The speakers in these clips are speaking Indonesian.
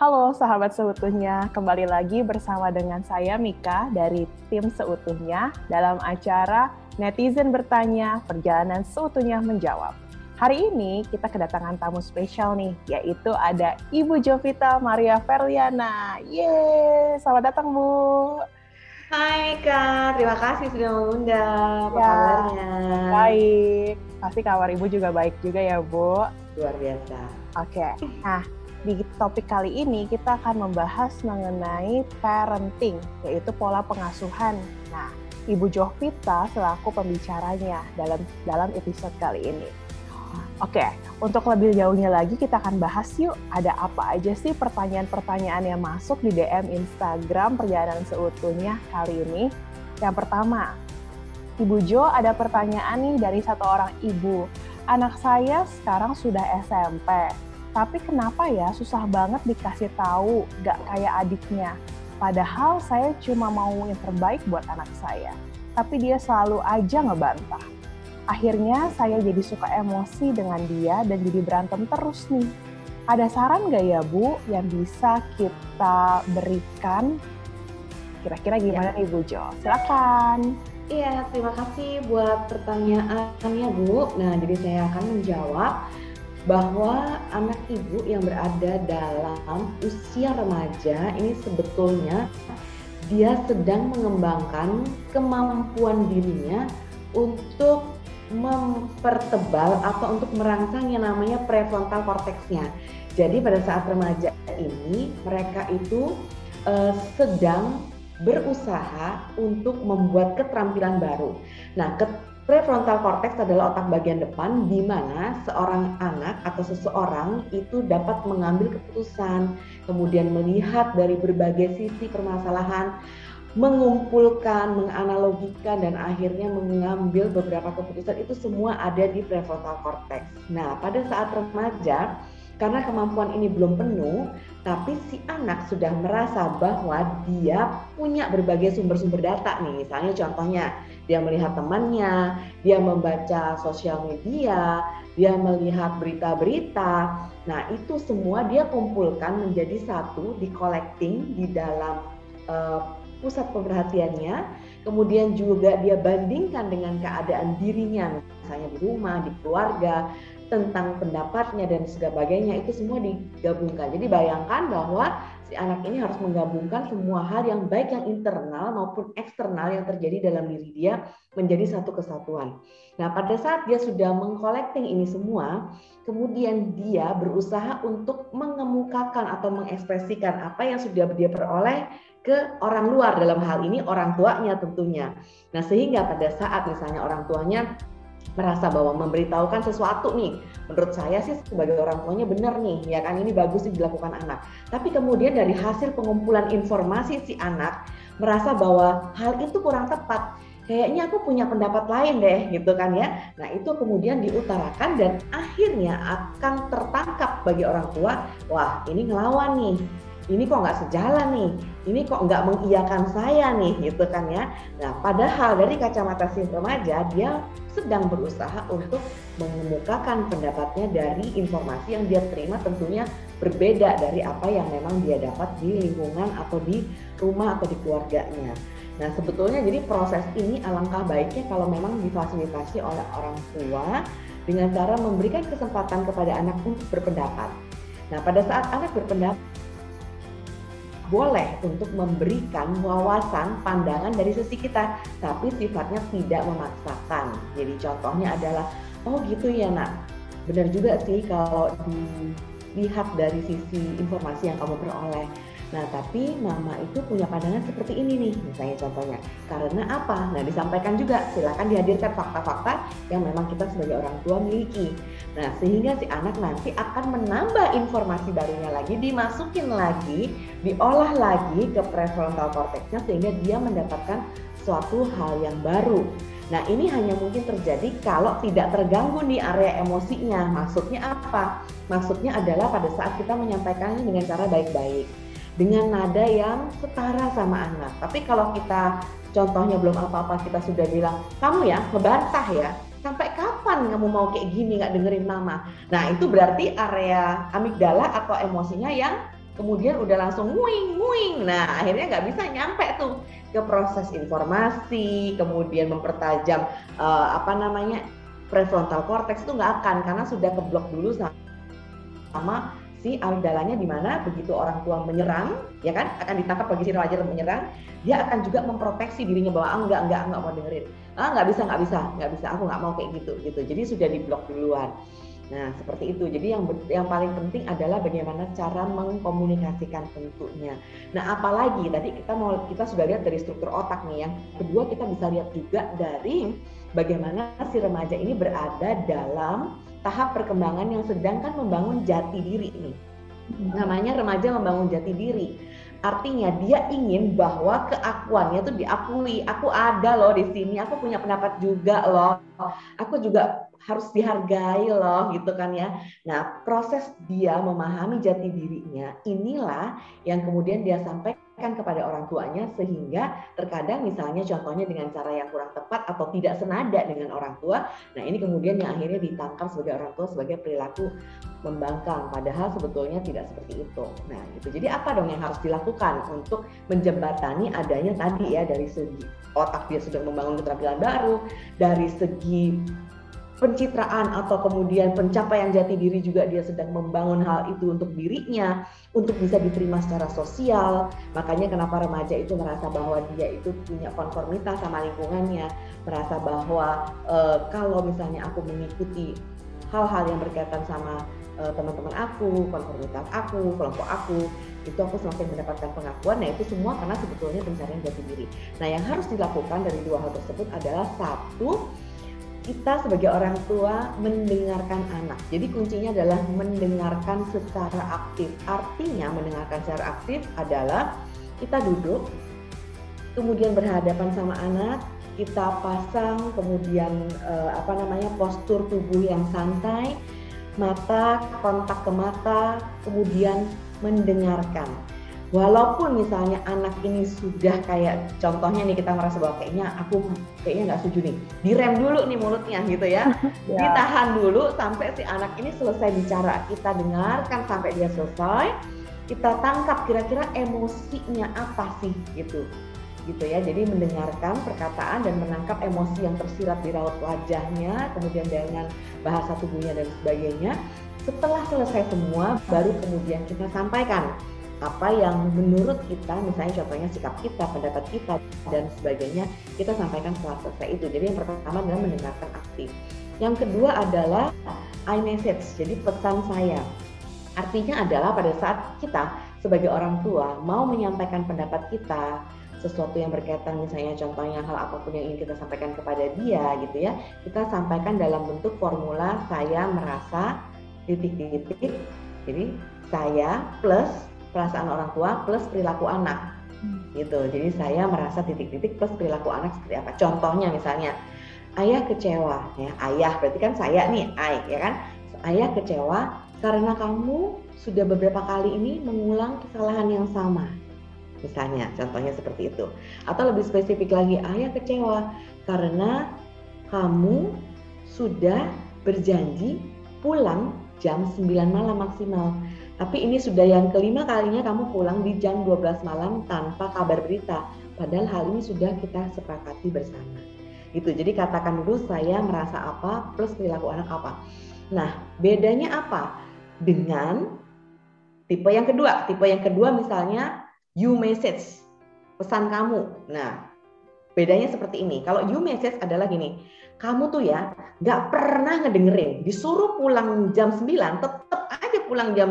Halo sahabat seutuhnya, kembali lagi bersama dengan saya Mika dari tim seutuhnya dalam acara Netizen Bertanya, Perjalanan Seutuhnya Menjawab. Hari ini kita kedatangan tamu spesial nih, yaitu ada Ibu Jovita Maria Ferliana. Yeay, selamat datang Bu. Hai Kak, terima kasih sudah mengundang. Apa ya, kabarnya? Baik, pasti kabar Ibu juga baik juga ya Bu. Luar biasa. Oke, nah di topik kali ini kita akan membahas mengenai parenting, yaitu pola pengasuhan. Nah, Ibu Jovita selaku pembicaranya dalam dalam episode kali ini. Oke, untuk lebih jauhnya lagi kita akan bahas yuk ada apa aja sih pertanyaan-pertanyaan yang masuk di DM Instagram perjalanan seutuhnya kali ini. Yang pertama, Ibu Jo ada pertanyaan nih dari satu orang ibu. Anak saya sekarang sudah SMP tapi kenapa ya susah banget dikasih tahu, gak kayak adiknya. Padahal saya cuma mau yang terbaik buat anak saya. Tapi dia selalu aja ngebantah. Akhirnya saya jadi suka emosi dengan dia dan jadi berantem terus nih. Ada saran gak ya Bu yang bisa kita berikan? Kira-kira gimana ya. nih Bu Jo? Silakan. Iya, terima kasih buat pertanyaannya Bu. Nah, jadi saya akan menjawab bahwa anak ibu yang berada dalam usia remaja ini sebetulnya dia sedang mengembangkan kemampuan dirinya untuk mempertebal atau untuk merangsang yang namanya prefrontal cortexnya. Jadi pada saat remaja ini mereka itu uh, sedang berusaha untuk membuat keterampilan baru. Nah, Prefrontal cortex adalah otak bagian depan di mana seorang anak atau seseorang itu dapat mengambil keputusan, kemudian melihat dari berbagai sisi permasalahan, mengumpulkan, menganalogikan dan akhirnya mengambil beberapa keputusan itu semua ada di prefrontal cortex. Nah, pada saat remaja karena kemampuan ini belum penuh, tapi si anak sudah merasa bahwa dia punya berbagai sumber-sumber data nih. Misalnya contohnya, dia melihat temannya, dia membaca sosial media, dia melihat berita-berita. Nah, itu semua dia kumpulkan menjadi satu, di collecting di dalam uh, pusat pemerhatiannya, kemudian juga dia bandingkan dengan keadaan dirinya, misalnya di rumah, di keluarga, tentang pendapatnya dan sebagainya itu semua digabungkan. Jadi bayangkan bahwa si anak ini harus menggabungkan semua hal yang baik yang internal maupun eksternal yang terjadi dalam diri dia menjadi satu kesatuan. Nah, pada saat dia sudah mengkolekting ini semua, kemudian dia berusaha untuk mengemukakan atau mengekspresikan apa yang sudah dia peroleh ke orang luar dalam hal ini orang tuanya tentunya. Nah, sehingga pada saat misalnya orang tuanya merasa bahwa memberitahukan sesuatu nih menurut saya sih sebagai orang tuanya benar nih ya kan? Ini bagus sih dilakukan anak. Tapi kemudian dari hasil pengumpulan informasi si anak merasa bahwa hal itu kurang tepat. Kayaknya aku punya pendapat lain deh gitu kan ya? Nah itu kemudian diutarakan dan akhirnya akan tertangkap bagi orang tua wah ini ngelawan nih ini kok nggak sejalan nih, ini kok nggak mengiyakan saya nih, gitu kan ya. Nah, padahal dari kacamata si remaja, dia sedang berusaha untuk mengemukakan pendapatnya dari informasi yang dia terima tentunya berbeda dari apa yang memang dia dapat di lingkungan atau di rumah atau di keluarganya. Nah, sebetulnya jadi proses ini alangkah baiknya kalau memang difasilitasi oleh orang tua dengan cara memberikan kesempatan kepada anak untuk berpendapat. Nah, pada saat anak berpendapat boleh untuk memberikan wawasan pandangan dari sisi kita, tapi sifatnya tidak memaksakan. Jadi contohnya adalah, oh gitu ya nak, benar juga sih kalau dilihat dari sisi informasi yang kamu peroleh. Nah, tapi mama itu punya pandangan seperti ini nih, misalnya contohnya. Karena apa? Nah, disampaikan juga, silakan dihadirkan fakta-fakta yang memang kita sebagai orang tua miliki. Nah, sehingga si anak nanti akan menambah informasi barunya lagi, dimasukin lagi, diolah lagi ke prefrontal cortexnya sehingga dia mendapatkan suatu hal yang baru. Nah, ini hanya mungkin terjadi kalau tidak terganggu di area emosinya. Maksudnya apa? Maksudnya adalah pada saat kita menyampaikannya dengan cara baik-baik dengan nada yang setara sama anak. Tapi kalau kita contohnya belum apa-apa kita sudah bilang, kamu ya ngebantah ya, sampai kapan kamu mau kayak gini nggak dengerin mama? Nah itu berarti area amigdala atau emosinya yang kemudian udah langsung nguing nguing nah akhirnya nggak bisa nyampe tuh ke proses informasi kemudian mempertajam uh, apa namanya prefrontal cortex itu nggak akan karena sudah keblok dulu sama, sama si amigdalanya di mana begitu orang tua menyerang, ya kan, akan ditangkap bagi si remaja menyerang, dia akan juga memproteksi dirinya bahwa ah, enggak enggak enggak mau dengerin, ah nggak bisa nggak bisa nggak bisa, aku nggak mau kayak gitu gitu. Jadi sudah diblok duluan. Nah, seperti itu. Jadi yang yang paling penting adalah bagaimana cara mengkomunikasikan tentunya. Nah, apalagi tadi kita mau kita sudah lihat dari struktur otak nih yang kedua kita bisa lihat juga dari bagaimana si remaja ini berada dalam tahap perkembangan yang sedang kan membangun jati diri nih. Namanya remaja membangun jati diri. Artinya dia ingin bahwa keakuannya itu diakui. Aku ada loh di sini, aku punya pendapat juga loh. Aku juga harus dihargai loh gitu kan ya. Nah, proses dia memahami jati dirinya inilah yang kemudian dia sampaikan kan kepada orang tuanya sehingga terkadang misalnya contohnya dengan cara yang kurang tepat atau tidak senada dengan orang tua nah ini kemudian yang akhirnya ditangkap sebagai orang tua sebagai perilaku membangkang padahal sebetulnya tidak seperti itu. Nah itu jadi apa dong yang harus dilakukan untuk menjembatani adanya tadi ya dari segi otak dia sudah membangun keterampilan baru dari segi pencitraan atau kemudian pencapaian jati diri juga dia sedang membangun hal itu untuk dirinya, untuk bisa diterima secara sosial. Makanya kenapa remaja itu merasa bahwa dia itu punya konformitas sama lingkungannya, merasa bahwa e, kalau misalnya aku mengikuti hal-hal yang berkaitan sama e, teman-teman aku, konformitas aku, kelompok aku, itu aku semakin mendapatkan pengakuan. Nah itu semua karena sebetulnya pencarian jati diri. Nah yang harus dilakukan dari dua hal tersebut adalah satu kita sebagai orang tua mendengarkan anak. Jadi kuncinya adalah mendengarkan secara aktif. Artinya mendengarkan secara aktif adalah kita duduk, kemudian berhadapan sama anak, kita pasang kemudian eh, apa namanya postur tubuh yang santai, mata kontak ke mata, kemudian mendengarkan walaupun misalnya anak ini sudah kayak contohnya nih kita merasa bahwa kayaknya aku kayaknya nggak setuju nih. Direm dulu nih mulutnya gitu ya. ya. Ditahan dulu sampai si anak ini selesai bicara kita dengarkan sampai dia selesai kita tangkap kira-kira emosinya apa sih gitu. Gitu ya. Jadi mendengarkan perkataan dan menangkap emosi yang tersirat di raut wajahnya kemudian dengan bahasa tubuhnya dan sebagainya. Setelah selesai semua baru kemudian kita sampaikan apa yang menurut kita misalnya contohnya sikap kita, pendapat kita dan sebagainya kita sampaikan setelah selesai itu. Jadi yang pertama adalah mendengarkan aktif. Yang kedua adalah I message, jadi pesan saya. Artinya adalah pada saat kita sebagai orang tua mau menyampaikan pendapat kita, sesuatu yang berkaitan misalnya contohnya hal apa pun yang ingin kita sampaikan kepada dia gitu ya kita sampaikan dalam bentuk formula saya merasa titik-titik jadi saya plus perasaan orang tua plus perilaku anak. Hmm. gitu. Jadi saya merasa titik-titik plus perilaku anak seperti apa. Contohnya misalnya ayah kecewa. Ya ayah berarti kan saya nih ayah ya kan? Ayah kecewa karena kamu sudah beberapa kali ini mengulang kesalahan yang sama. Misalnya contohnya seperti itu. Atau lebih spesifik lagi ayah kecewa karena kamu sudah berjanji pulang jam 9 malam maksimal tapi ini sudah yang kelima kalinya kamu pulang di jam 12 malam tanpa kabar berita. Padahal hal ini sudah kita sepakati bersama. Itu. Jadi katakan dulu saya merasa apa plus perilaku anak apa. Nah, bedanya apa? Dengan tipe yang kedua. Tipe yang kedua misalnya you message, pesan kamu. Nah, bedanya seperti ini. Kalau you message adalah gini, kamu tuh ya nggak pernah ngedengerin, disuruh pulang jam 9 tetap aja pulang jam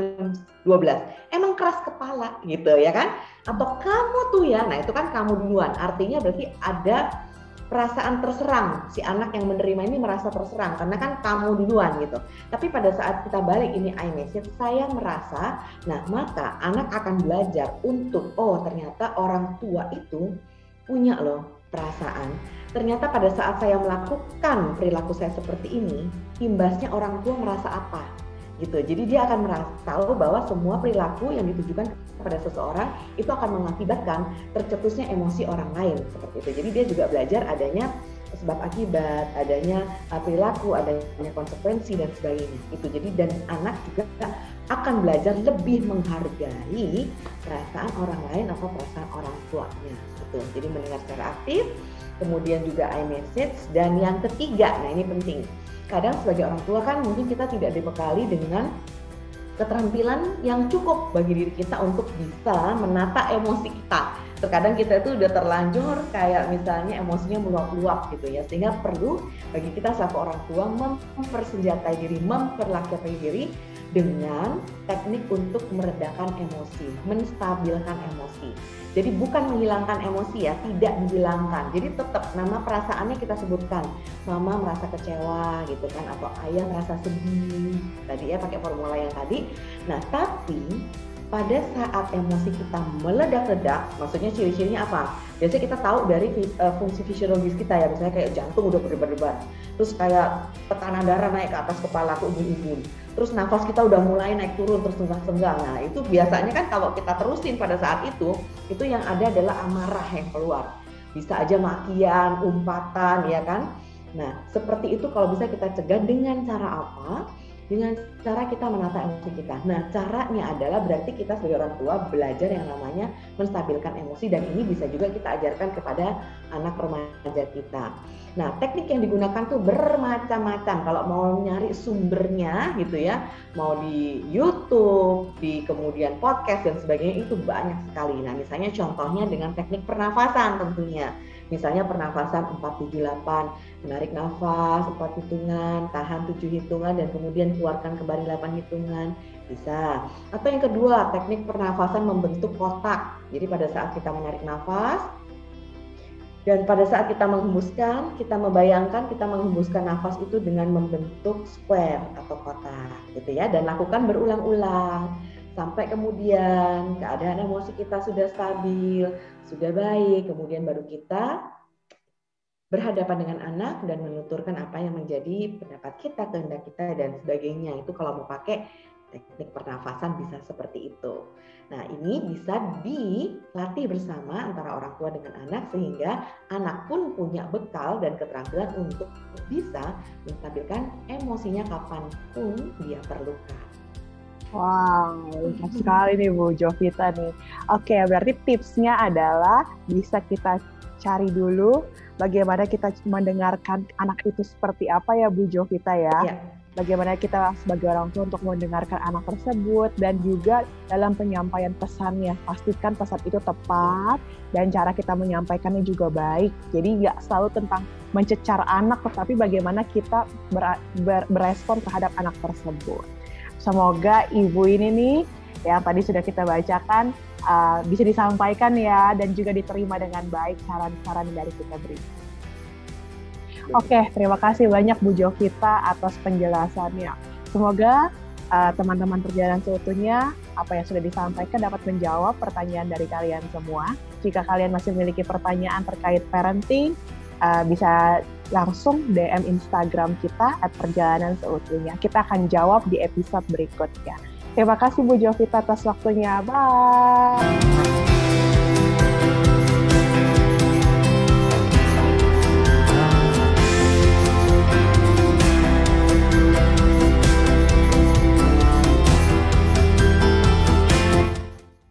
12. Emang keras kepala gitu ya kan? Atau kamu tuh ya, nah itu kan kamu duluan. Artinya berarti ada perasaan terserang si anak yang menerima ini merasa terserang karena kan kamu duluan gitu. Tapi pada saat kita balik ini iMessage saya merasa nah maka anak akan belajar untuk oh ternyata orang tua itu punya loh perasaan ternyata pada saat saya melakukan perilaku saya seperti ini, imbasnya orang tua merasa apa? gitu. Jadi dia akan merasa tahu bahwa semua perilaku yang ditujukan kepada seseorang itu akan mengakibatkan tercetusnya emosi orang lain seperti itu. Jadi dia juga belajar adanya sebab akibat, adanya uh, perilaku, adanya konsekuensi dan sebagainya. Itu jadi dan anak juga akan belajar lebih menghargai perasaan orang lain atau perasaan orang tuanya. Gitu. Jadi mendengar secara aktif, kemudian juga iMessage, dan yang ketiga, nah ini penting. Kadang sebagai orang tua kan mungkin kita tidak dibekali dengan keterampilan yang cukup bagi diri kita untuk bisa menata emosi kita terkadang kita itu udah terlanjur kayak misalnya emosinya meluap-luap gitu ya sehingga perlu bagi kita selaku orang tua mempersenjatai diri memperlakukan diri dengan teknik untuk meredakan emosi menstabilkan emosi. Jadi bukan menghilangkan emosi ya tidak dihilangkan. Jadi tetap nama perasaannya kita sebutkan. Mama merasa kecewa gitu kan atau ayah merasa sedih. Tadi ya pakai formula yang tadi. Nah tapi pada saat emosi kita meledak-ledak, maksudnya ciri-cirinya apa? Biasanya kita tahu dari uh, fungsi fisiologis kita ya, misalnya kayak jantung udah berdebar-debar, terus kayak tekanan darah naik ke atas kepala ke ubun-ubun, terus nafas kita udah mulai naik turun terus senggang-senggang. Nah itu biasanya kan kalau kita terusin pada saat itu, itu yang ada adalah amarah yang keluar. Bisa aja makian, umpatan, ya kan? Nah seperti itu kalau bisa kita cegah dengan cara apa? Dengan cara kita menata emosi kita. Nah, caranya adalah berarti kita sebagai orang tua belajar yang namanya menstabilkan emosi dan ini bisa juga kita ajarkan kepada anak remaja kita. Nah, teknik yang digunakan tuh bermacam-macam. Kalau mau nyari sumbernya gitu ya, mau di YouTube, di kemudian podcast dan sebagainya itu banyak sekali. Nah, misalnya contohnya dengan teknik pernafasan tentunya. Misalnya pernafasan 478, menarik nafas 4 hitungan, tahan 7 hitungan dan kemudian keluarkan kembali 8 hitungan. Bisa. Atau yang kedua, teknik pernafasan membentuk kotak. Jadi pada saat kita menarik nafas dan pada saat kita menghembuskan, kita membayangkan kita menghembuskan nafas itu dengan membentuk square atau kotak gitu ya dan lakukan berulang-ulang sampai kemudian keadaan emosi kita sudah stabil, sudah baik, kemudian baru kita berhadapan dengan anak dan menuturkan apa yang menjadi pendapat kita, kehendak kita dan sebagainya. Itu kalau mau pakai teknik pernafasan bisa seperti itu. Nah, ini bisa dilatih bersama antara orang tua dengan anak sehingga anak pun punya bekal dan keterampilan untuk bisa menstabilkan emosinya kapan pun dia perlukan. Wow, banyak sekali nih Bu Jovita nih. Oke, berarti tipsnya adalah bisa kita cari dulu bagaimana kita mendengarkan anak itu seperti apa ya Bu Jovita ya. ya. Bagaimana kita sebagai orang tua untuk mendengarkan anak tersebut dan juga dalam penyampaian pesannya pastikan pesan itu tepat dan cara kita menyampaikannya juga baik. Jadi nggak selalu tentang mencecar anak, tetapi bagaimana kita ber, ber, berespon terhadap anak tersebut. Semoga ibu ini nih yang tadi sudah kita bacakan uh, bisa disampaikan ya dan juga diterima dengan baik saran-saran dari kita beri. Oke, okay, terima kasih banyak Bu Jovita atas penjelasannya. Semoga uh, teman-teman perjalanan seutuhnya apa yang sudah disampaikan dapat menjawab pertanyaan dari kalian semua. Jika kalian masih memiliki pertanyaan terkait parenting, uh, bisa langsung DM Instagram kita at perjalanan seutuhnya. Kita akan jawab di episode berikutnya. Terima kasih Bu Jovita atas waktunya. Bye.